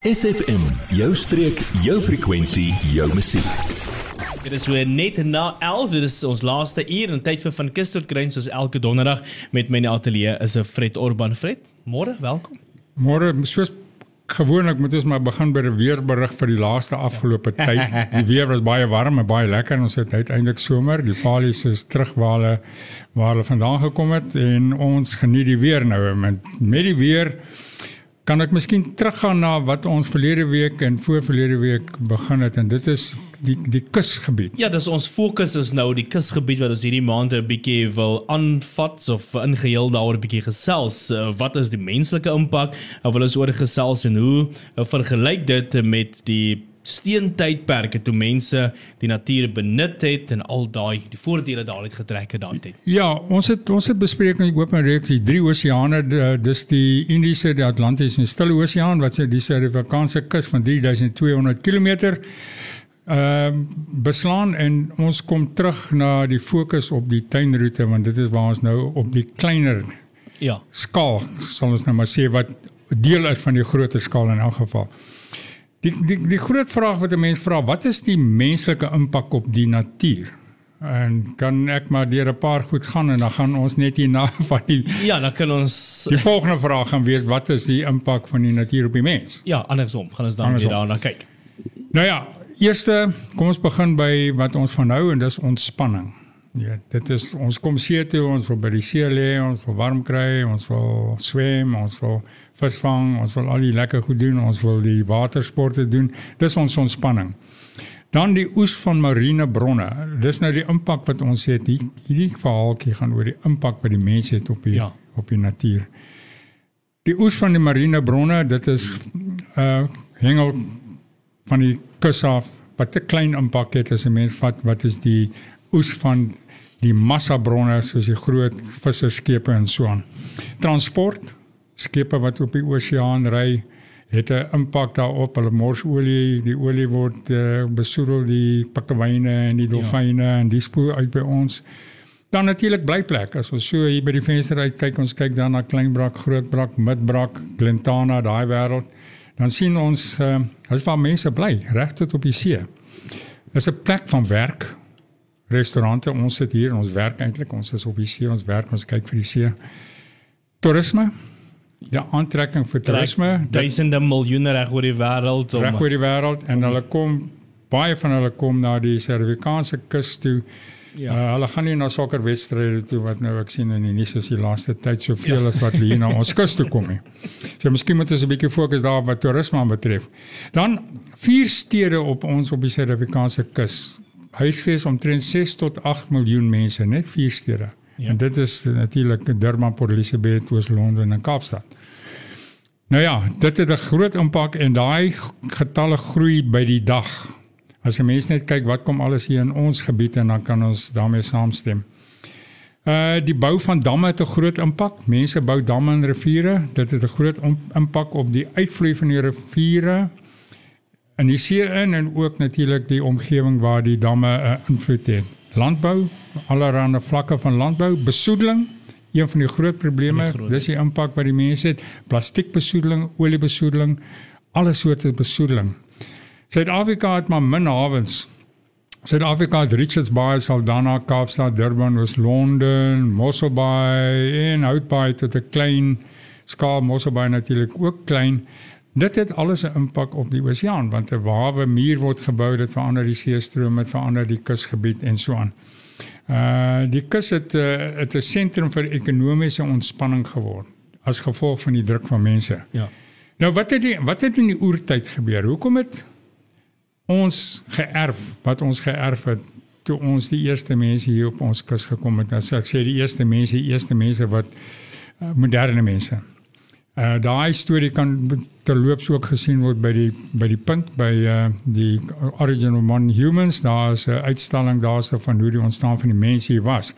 SFM, jou streek, jou frekwensie, jou musiek. Dit is weer net na 11, dit is ons laaste uur en tyd vir van Kus tot Kruin soos elke donderdag met my in die ateljee is 'n Fred Orban. Fred, môre, welkom. Môre, soos gewoonlik moet ons maar begin by die weerberig vir die laaste afgelope tyd. Die weer was baie warm en baie lekker en ons het uiteindelik somer. Die valies is terug waar hulle waar hulle vandaan gekom het en ons geniet die weer nou met met die weer kan ek miskien teruggaan na wat ons verlede week en voorverlede week begin het en dit is die die kusgebied. Ja, dis ons fokus is nou die kusgebied wat ons hierdie maand 'n bietjie wil aanvat of ingeheel daaroor 'n bietjie gesels. Uh, wat is die menslike impak? Wil ons oor gesels en hoe uh, vergelyk dit met die steentydperke toe mense die natuur benut het en al daai die voordele daaruit getrek het daai tyd. Ja, ons het ons het bespreek in die open reeks die drie oseane dis die Indiese, die Atlantiese en die Stille Oseaan wat sê die Suid-Afrikaanse kus van 3200 km ehm uh, beslaan en ons kom terug na die fokus op die tuinroete want dit is waar ons nou op die kleiner ja skaal sal ons nou maar sê wat deel is van die groter skaal in elk geval. Die die die groot vraag wat 'n mens vra, wat is die menslike impak op die natuur? En kan ek maar deur 'n paar goed gaan en dan gaan ons net hierna van die Ja, dan kan ons Die volgende vraag gaan wees wat is die impak van die natuur op die mens? Ja, andersom, gaan ons dan weer daarna kyk. Nou ja, eerste, kom ons begin by wat ons van nou en dis ontspanning. Ja, dit is ons kom see toe, ons wil by die see lê, ons wil warm kry, ons wil swem, ons wil visvang, ons wil al die lekker goed doen, ons wil die watersporte doen. Dis ons ontspanning. Dan die oes van marine bronne. Dis nou die impak wat ons het. Hierdie verhaaltjie gaan oor die impak wat die mense het op die ja. op die natuur. Die oes van die marine bronne, dit is uh hengel van die kus af wat 'n klein impak het as 'n mens vat wat is die oes van die massa bronne soos die groot visserskepe en so aan. Transport skepe wat op die oseaan ry het 'n impak daarop. Hulle mors olie, die olie word uh, besoedel die pikkewyne en die dolfyne ja. en die spoel uit by ons. Dan natuurlik blyplek. As ons so hier by die venster uit kyk, ons kyk dan na Kleinbrak, Grootbrak, Midbrak, Glentana, daai wêreld, dan sien ons uh, dis waar mense bly, reg tot op die see. Dis 'n plek van werk restaurante ons sit hier ons werk eintlik ons is op die see ons werk ons kyk vir die see toerisme die aantrekking vir toerisme duisende miljoene reg oor die wêreld om reg oor die wêreld en hulle kom baie van hulle kom na die Suid-Afrikaanse kus toe Ja. Uh, hulle gaan nie na sokkerwedstryde toe wat nou ek sien in die nuus is die laaste tyd soveel as wat hier na ons kus toe kom nie. So miskien moet ons 'n bietjie fokus daar wat toerisme betref. Dan vier stede op ons op die Suid-Afrikaanse kus huisves omtrent 6 tot 8 miljoen mense net vier stede. Ja. En dit is natuurlik Durban, Port Elizabeth, Oos-London en Kaapstad. Nou ja, dit het 'n groot impak en daai getalle groei by die dag. As jy mense net kyk wat kom alles hier in ons gebied en dan kan ons daarmee saamstem. Uh die bou van damme het 'n groot impak. Mense bou damme en riviere. Dit het 'n groot impak op die uitvloei van die riviere in die see in en ook natuurlik die omgewing waar die damme 'n uh, invloed het. Landbou, allerlei vlakke van landbou, besoedeling, een van die groot probleme, dis die impak wat die mense het, plastiekbesoedeling, oliebesoedeling, alle soorte besoedeling. Suid-Afrika het maar min hawens. Suid-Afrika het Richards Bay, Saldanha, Kaapstad, Durban, Oos-London, Mossel Bay en Hout Bay tot 'n klein skaal Mossel Bay natuurlik ook klein. Dit het alles 'n impak op die oseaan want 'n wawe muur word gebou dit verander die seestroom dit verander die kusgebied en so aan. Uh die kus het 'n uh, het 'n sentrum vir ekonomiese ontspanning geword as gevolg van die druk van mense. Ja. Nou wat het die wat het in die oertyd gebeur? Hoekom het ons geërf wat ons geërf het toe ons die eerste mense hier op ons kus gekom het? Nou ek sê die eerste mense, die eerste mense wat uh, moderne mense. Uh daai storie kan terloops ook gesien word by die by die punt by uh die Origin of Modern Humans. Daar's 'n uitstalling daarse van hoe die ontstaan van die mens hier was.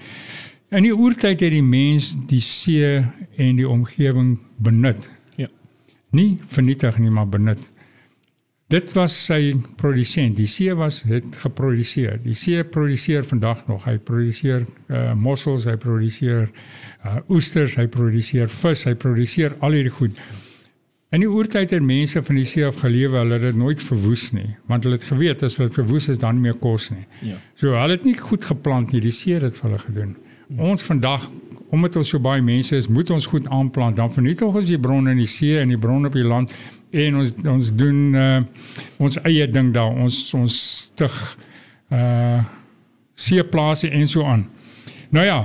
In die oertyd het die mens die see en die omgewing benut. Ja. Nie vernietig nie, maar benut. Dit was sy produsent. Die see was het geproduseer. Die see produseer vandag nog. Hy produseer uh mossels, hy produseer uh oesters, hy produseer vis, hy produseer al hierdie goed. In die oertyd het mense van die see af gelewe, hulle het dit nooit verwoes nie, want hulle het geweet as hulle dit verwoes is dan nie meer kos nie. Ja. So hulle het nie goed geplant nie, die see het dit vir hulle gedoen. Ons vandag omdat ons so baie mense is, moet ons goed aanplant. Dan vernietig ons die bronne in die see en die bronne op die land en ons ons doen uh, ons eie ding daar. Ons ons stig uh seeplase en so aan. Nou ja,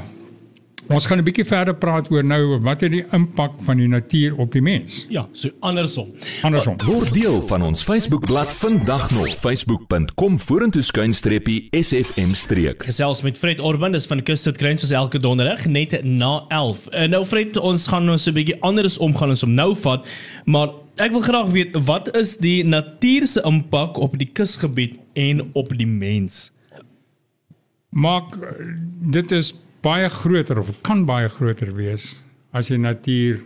ons gaan 'n bietjie verder praat oor nou wat is die impak van die natuur op die mens? Ja, so andersom. Andersom. Word deel van ons Facebookblad vandag nog facebook.com vorentoe skuinstreepie SFM streek. Gesels met Fred Orban dis van Kus tot Grens soos elke donderdag net na 11. Uh, nou Fred, ons gaan nou so 'n bietjie anders omgaan as om nou vat, maar ek wil graag weet wat is die natuur se impak op die kusgebied en op die mens? Maak dit is baie groter of kan baie groter wees as die natuur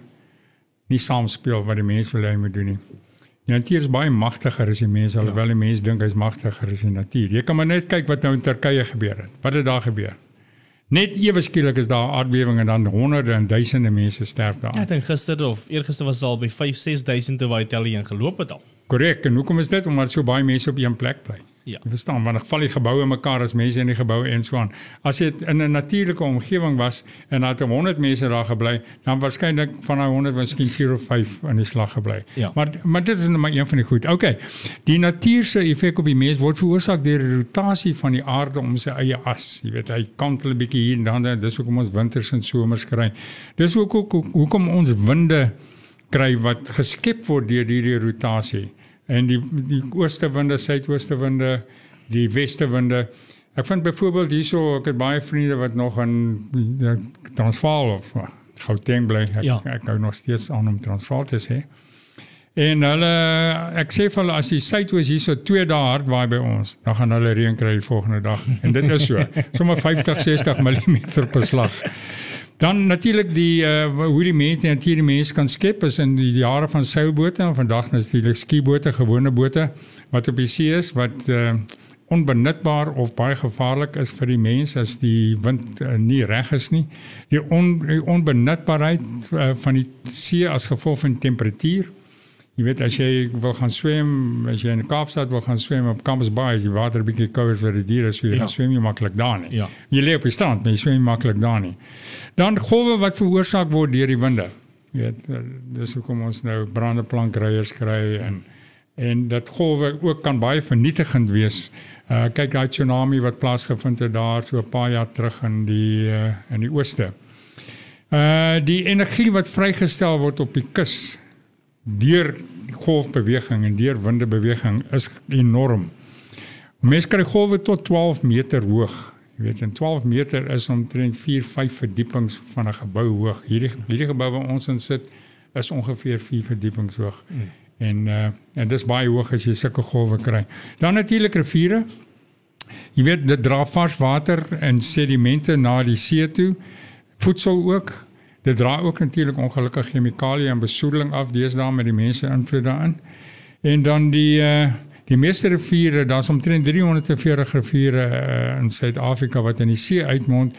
nie saamspeel wat die mens wil hê hy moet doen nie. Die natuur is baie magtiger as die mens, alhoewel die mens dink hy's magtiger as die natuur. Jy kan maar net kyk wat nou in Turkye gebeur het. Wat het daar gebeur? Net ewe skielik is daar 'n aardbewing en dan honderde en duisende mense sterf daar. Ja, ek dink gister of eergister was al by 5 6000 toe waar die telie in geloop het al. Korrek. En hoekom is dit? Omdat so baie mense op een plek bly. Ja. Jy verstaan, want dan val die geboue mekaar as mense in die geboue en so aan. As dit in 'n natuurlike omgewing was en daar het 100 mense daar gebly, dan waarskynlik van daai 100 miskien 4 of 5 in die slag gebly. Ja. Maar maar dit is net maar een van die goed. Okay. Die natuur se effek op die mens word veroorsaak deur die rotasie van die aarde om sy eie as. Jy weet, hy kantel 'n bietjie hier en dan, dis hoekom ons winters en somers kry. Dis ook hoe hoekom ons winde kry wat geskep word deur hierdie rotasie en die die oostewinde, suidoostewinde, die westewinde. Ek vind byvoorbeeld hierso, ek het baie vriende wat nog in die Transvaal of uh, Gauteng bly. Ek, Ja. ek hou nog steeds aan om Transvaal te sê. En hulle ek sê vir hulle as die suidoos hierso 2 dae hard waai by ons, dan gaan hulle reën kry die volgende dag. En dit is so. Sommige 50, 60 mm per slag. Dan natuurlik die uh, hoe die mense natuur die mense kan skep is in die jare van seilbote en vandag natuurlik skiebote, gewone bote wat op die see is wat uh, onbenutbaar of baie gevaarlik is vir die mens as die wind uh, nie reg is nie. Die, on, die onbenutbaarheid uh, van die see as gevolg van temperatuur. Jy weet as jy wil gaan swem, as jy in Kaapstad wil gaan swem op Campus Bay, is die water bietjie kouer vir die diere, so jy Ja. ja. swem nie maklik daar nie. Ja. Jy lê op die strand, maar jy swem maklik daar nie. Dan golwe wat veroorsaak word deur die winde. Jy weet, eh, dis hoekom ons nou brande plankryers kry en en dat golwe ook kan baie vernietigend wees. Uh kyk daai tsunami wat plaasgevind het daar so 'n paar jaar terug in die uh, in die ooste. Uh die energie wat vrygestel word op die kus deur golfbeweging en deur windebeweging is enorm. Mense kry golwe tot 12 meter hoog. Jy weet, en 12 meter is omtrent 4, 5 verdiepings van 'n gebou hoog. Hierdie hierdie gebou waar ons in sit is ongeveer 4 verdiepings hoog. Mm. En uh en dis baie hoog as jy sulke golwe kry. Dan natuurlik riviere. Jy weet dit dra vars water en sedimente na die see toe. Voedsel ook. Dit dra ook natuurlik ongelukkige chemikalieë en besoedeling af deesdae met die mense invloed daarin. En dan die uh die meeste riviere, daar's omtrent 340 riviere uh, in Suid-Afrika wat in die see uitmond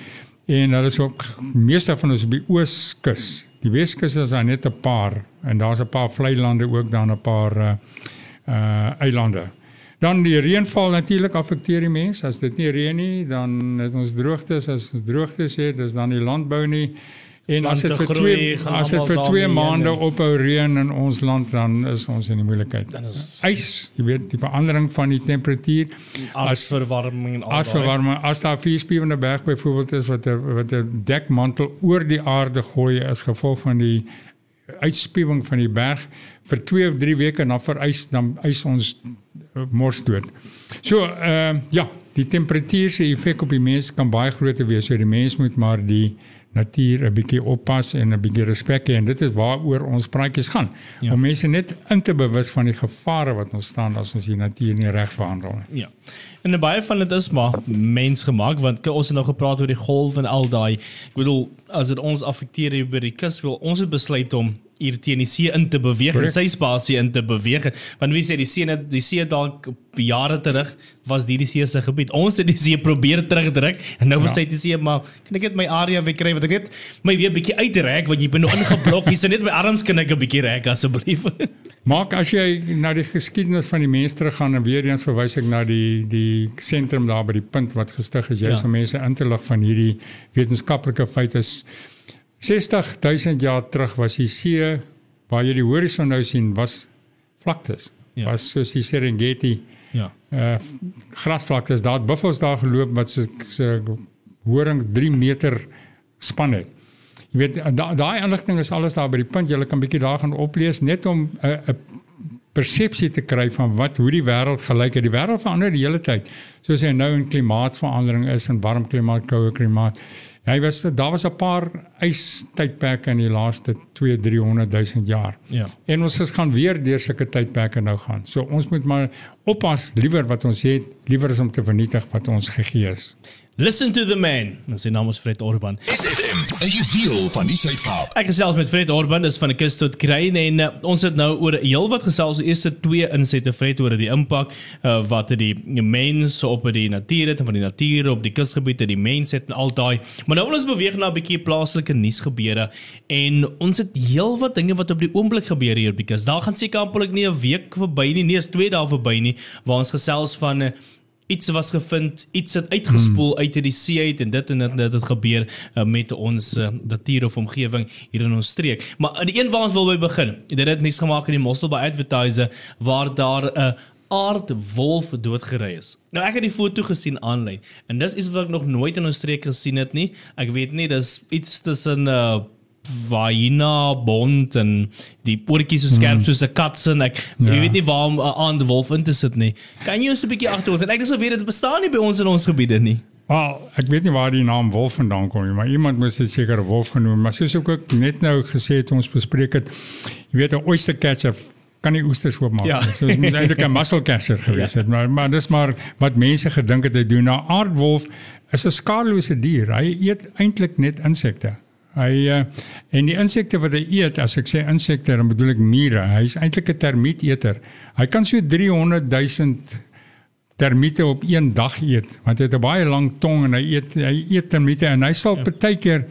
en hulle is ook meeste van ons op die ooskus. Die Weskus is daar net 'n paar en daar's 'n paar vlei lande ook dan 'n paar uh uh eilande. Dan die reënval natuurlik affekteer die mense. As dit nie reën nie, dan het ons droogtes. As ons droogtes het, dis dan die landbou nie. En as dit vir groei, 2 gaan as dit vir almal 2 daarmee maande ophou reën in ons land, dan is ons in die moeilikheid. Is- ys, jy weet, die verandering van die temperatuur Aardverwarming en al as verwarming as daar vierspiewende berg byvoorbeeld is wat 'n wat 'n dekmantel oor die aarde gooi as gevolg van die uitspiewing van die berg vir 2 of 3 weke en dan verys dan ys ons uh, mors dood. So ehm uh, ja, die temperatuur se effek op die mens kan baie groter wees. So die mens moet maar die natuur 'n bietjie oppas en 'n bietjie respek hê en dit is waaroor ons praatjies gaan. Ja. Om mense net in te bewus van die gevare wat ons staan as ons die natuur nie reg behandel nie. Ja. En baie van dit is maar mensgemaak want ons het nou gepraat oor die golf en al daai. Ek bedoel as dit ons affekteer hier by die kus wil ons het besluit om hier teen die see in te beweeg Correct. en sy spasie in te beweeg. Want wie sê die see net die see dalk jare terug was die die see se gebied. Ons het die see probeer terugdruk en nou Ja. besluit die see maar kan ek net my area weer kry wat ek net my weer bietjie uitrek want jy ben nou ingeblok. Hierso net my arms kan ek 'n bietjie rek asseblief. Maak as jy na die geskiedenis van die mens teruggaan en weer eens verwys ek na die die sentrum daar by die punt wat gestig is juist Ja. om mense in te lig van hierdie wetenskaplike feite is 60000 jaar terug was die see waar jy die horison nou sien was vlaktes. Ja. Was soos die Serengeti ja. uh grasvlaktes daar het buffels daar geloop wat se se horing 3 meter span het. Jy weet da, daai inligting is alles daar by die punt jy kan bietjie daar gaan oplees net om 'n uh, 'n persepsie te kry van wat hoe die wêreld gelyk het. Die wêreld verander die hele tyd. Soos hy nou in klimaatsverandering is en warm klimaat, koue klimaat. Hy was daar was 'n paar ystydperke in die laaste 2 300 000 jaar. Ja. En ons is gaan weer deur sulke tydperke nou gaan. So ons moet maar oppas liewer wat ons het, liewer as om te vernietig wat ons gegee is. Listen to the man. Sy naam is Fred Orban. SFM, 'n juweel van die Suid-Kaap. Ek gesels met Fred Orban is van die kus tot kruin en uh, ons het nou oor heelwat gesels die eerste twee insette Fred oor die impak uh, wat dit die mense op die natuur het en van die natuur op die kusgebiede die mense het en al daai. Maar nou wil ons beweeg na 'n bietjie plaaslike nuusgebeure en ons het heelwat dinge wat op die oomblik gebeur hier because daar gaan seker amperlik nie 'n week verby nie, nie eens twee dae verby nie waar ons gesels van uh, iets was gevind, iets het uitgespoel uit uit die see uit en dit en dit dit het gebeur uh, met ons uh, natuur of omgewing hier in ons streek. Maar in een waar ons wil by begin. Dit het niks gemaak in die Mossel by Advertiser waar daar 'n uh, aardwolf doodgery is. Nou ek het die foto gesien aanlyn en dis iets wat ek nog nooit in ons streek gesien het nie. Ek weet nie dis iets tussen 'n uh, Vaina bond en die oortjies so skerp soos 'n kat se en ek ja. jy Ja. weet nie waarom 'n ander wolf in te sit nie. Kan jy ons 'n bietjie agterhoor? En ek dis so weet dit bestaan nie by ons in ons gebiede nie. Wel, ek weet nie waar die naam wolf vandaan kom nie, maar iemand moes dit seker 'n wolf genoem, maar soos ek ook net nou gesê het ons bespreek het, jy weet 'n oyster catcher kan nie oesters oopmaak Ja. nie. So dit moet eintlik 'n mussel catcher gewees het, maar maar dis maar wat mense gedink het hy doen. Nou aardwolf is 'n skaarlose dier. Hy eet eintlik net insekte. Hy uh, en die insekte wat hy eet, as ek sê insekte, dan bedoel ek mure. Hy's eintlik 'n termieteter. Hy kan so 300 000 termiete op een dag eet want hy het 'n baie lang tong en hy eet hy eet termiete en hy sal ja. partykeer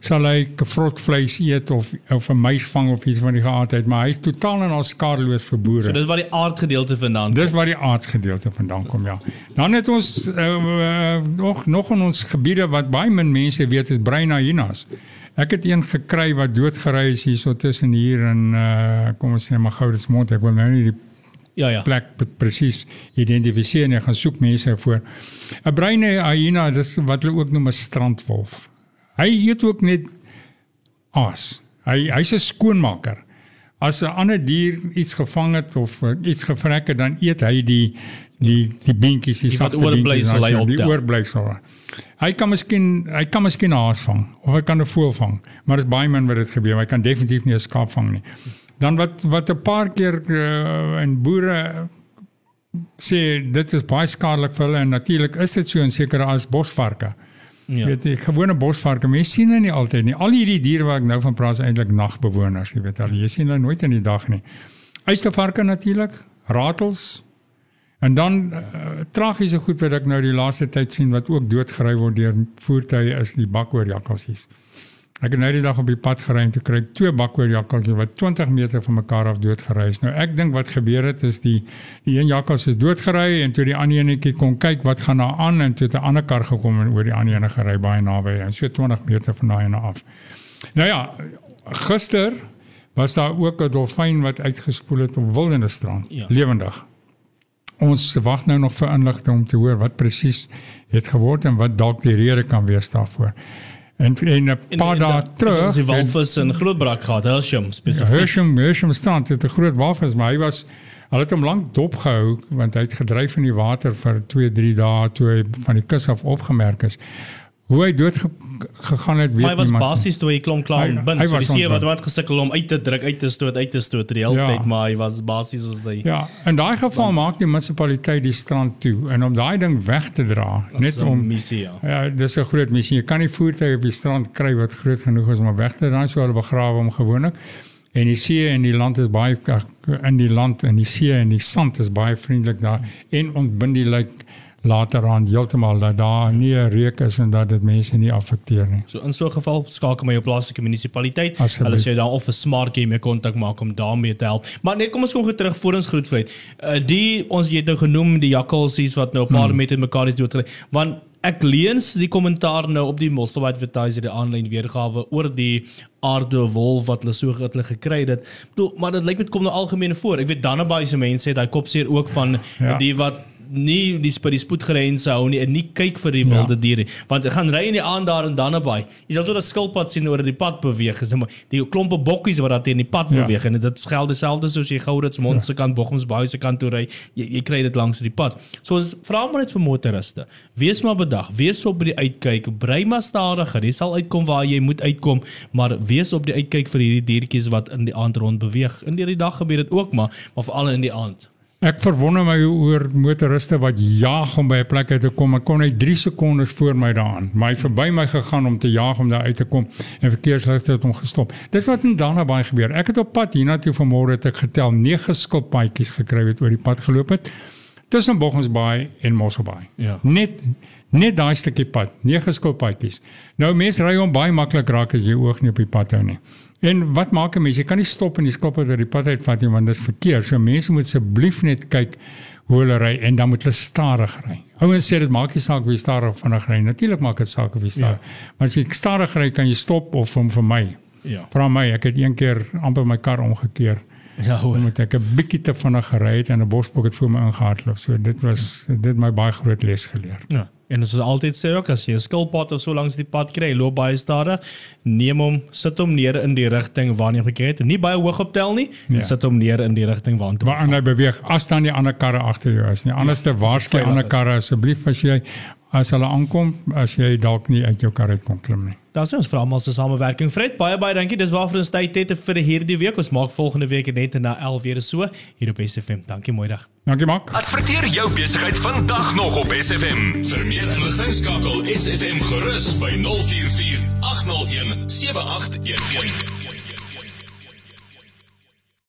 sal hy vrot vleis eet of of 'n muis vang of iets van die geaardheid maar hy's totaal en al skaarloos vir boere. So dis waar die aardgedeelte vandaan kom. Dis waar die aardsgedeelte vandaan kom ja. Dan het ons uh, uh, nog nog in ons gebiede wat baie min mense weet is bruin hyenas. Ek het een gekry wat doodgery is hierso tussen hier in uh, kom ons sê maar Goudensmond. Ek wil nou nie die Ja ja. plek presies identifiseer en jy gaan soek mense voor. 'n Bruine hyena, dis wat hulle ook noem 'n strandwolf. Hy eet ook net aas. Hy hy's 'n skoonmaker. As 'n ander dier iets gevang het of uh, iets gevrek het, dan eet hy die die die beentjies, die, Die wat sagte beentjies, dan die optel. oorblysel. Hy kan miskien hy kan miskien 'n haas vang of hy kan 'n voël vang, maar dit is baie min wat dit gebeur. Hy kan definitief nie 'n skaap vang nie. Dan wat wat 'n paar keer uh, en boere sê dit is baie skadelik vir hulle en natuurlik is dit so in sekere as bosvarke. Ja. Ja. Weet jy, gewone bosvarke, mense sien hulle nie altyd nie. Al hierdie diere wat ek nou van praat is eintlik nagbewoners, jy weet al. Jy sien hulle nooit in die dag nie. Uistervarke natuurlik, ratels. En dan uh, tragiese goed wat ek nou die laaste tyd sien wat ook doodgery word deur voertuie is die bakoorjakkalsies. Ek het nou die dag op die pad gery en toe kry ek twee bakoorjakkalsies wat 20 meter van mekaar af doodgery is. Nou ek dink wat gebeur het is die die een jakkals is doodgery en toe die ander enetjie kom kyk wat gaan daar aan en toe het 'n ander kar gekom en oor die ander ene gery baie naby en so 20 meter van daai ene af. Nou ja, gister was daar ook 'n dolfyn wat uitgespoel het op Wildenstrand, Ja. lewendig. Ons wag nou nog vir inligting om te hoor wat presies het geword en wat dalk die rede kan wees daarvoor. En en 'n paar dae terug ons die het- walvis in Grootbrak gehad, Hersham spesifiek. Hersham Hersham strand het 'n groot walvis, maar hy was hulle het hom lank dopgehou want hy het gedryf in die water vir 2, 3 dae toe hy van die kus af opgemerk is. Hoe hy dood ge, gegaan het, weet Maar hy was niemand. basies toe hy klomp klaar Hy- binne. hy So was die see wat wat gesukkel om uit te druk, uit te stoot, uit te stoot die hele Ja. tyd, maar hy was basies as hy Ja, in daai geval maak die munisipaliteit die strand toe en om daai ding weg te dra, net so om missie ja. Ja, dis 'n groot missie. Jy kan nie voertuie op die strand kry wat groot genoeg is om weg te dra, so hulle begrawe hom gewoonlik. en die see en die land is baie in die land en die see en die sand is baie vriendelik daar en ontbind die lyk later aan heeltemal dat daar nie 'n reuk is en dat dit mense nie affekteer nie. So in so 'n geval skakel my jou plaaslike munisipaliteit. Hulle sê daar of 'n smart game mee kontak maak om daarmee te help. Maar net kom ons gou terug voor ons groetvlei. Uh die ons het nou genoem die jakkalsies wat nou 'n paar Hmm. met mekaar is doodgery. Want ek lees die kommentaar nou op die Mostel Advertiser die aanlyn weergawe oor die aarde wolf wat hulle so wat hulle gekry het. Bedoel, maar dit lyk met kom nou algemeen voor. Ek weet Dannebaai se mense het daai kopseer ook van Ja. die wat nie die by die spoedgrense hou nie en nie kyk vir die Ja. wilde diere want jy gaan ry in die aand daar in Dannebaai. Jy sal tot 'n skilpad sien oor die pad beweeg is. Maar die klompe bokkies wat daar teen die pad Ja. beweeg en dit geld dieselfde soos jy Gourits mond se kant Bochums baie se kant toe ry jy, jy kry dit langs die pad. So ons vra maar net vir motoriste wees maar bedag wees op die uitkyk brei maar stadiger jy sal uitkom waar jy moet uitkom maar wees op die uitkyk vir hierdie diertjies wat in die aand rond beweeg. In die dag gebeur dit ook maar maar veral in die aand Ek verwonder my oor motoriste wat jaag om by 'n plek uit te kom. Ek kon net 3 sekondes voor my daaraan. Maar hy verby my gegaan om te jaag om daar uit te kom en verkeersligte het hom gestop. Dis wat in Dannabaai gebeur. Ek het op pad hiernatoe vanmôre het ek getel 9 skilpaadjies gekry wat oor die pad geloop het tussen Boggensbaai en Mosselbaai. Ja. Net net daai stukkie pad, 9 skilpaadjies. Nou mense ry hom baie maklik raak as jy oog nie op die pad hou nie. En wat maak 'n mens? Jy kan nie stop en die skilpad uit die pad uitvat nie want dit is verkeer. So mense moet asseblief net kyk hoe hulle ry en dan moet hulle stadig ry. Ouens sê dit maak nie saak jy stadig of vinnig ry. Natuurlik maak dit saak of jy stadig. Ja. Maar as jy stadig ry, kan jy stop of hom vir my. ja Vra my, ek het een keer amper my kar omgekeer ja hoor omdat ek 'n bietjie te vinnig gery het en 'n bosbok het voor my ingehardloop. So dit was dit my baie groot les geleer. Ja. En ons altyd sê ook as jy 'n skilpad of so langs die pad kry, loop baie stadig, neem hom, sit hom neer in die rigting waarna jy gekry het. Nie baie hoog optel nie, Ja. en sit hom neer in die rigting waarna Maar aan hy beweeg as dan die ander karre agter jou is nie. Anders te waarsku veilig ander is. karre asseblief as jy as hulle aankom, as jy dalk nie uit jou kar uit kon klim nie. Sien ons vra almal se samewerking. Fred, baie baie dankie. Dis waarvoor ons tyd het vir hierdie week. Ons maak volgende week net na 11 weer so hier op SFM. Dankie, mooi dag. Dankie Mak. Adverteer jou besigheid vandag nog op SFM. Vir meer inligting skakel SFM gerus by 044 801 7811.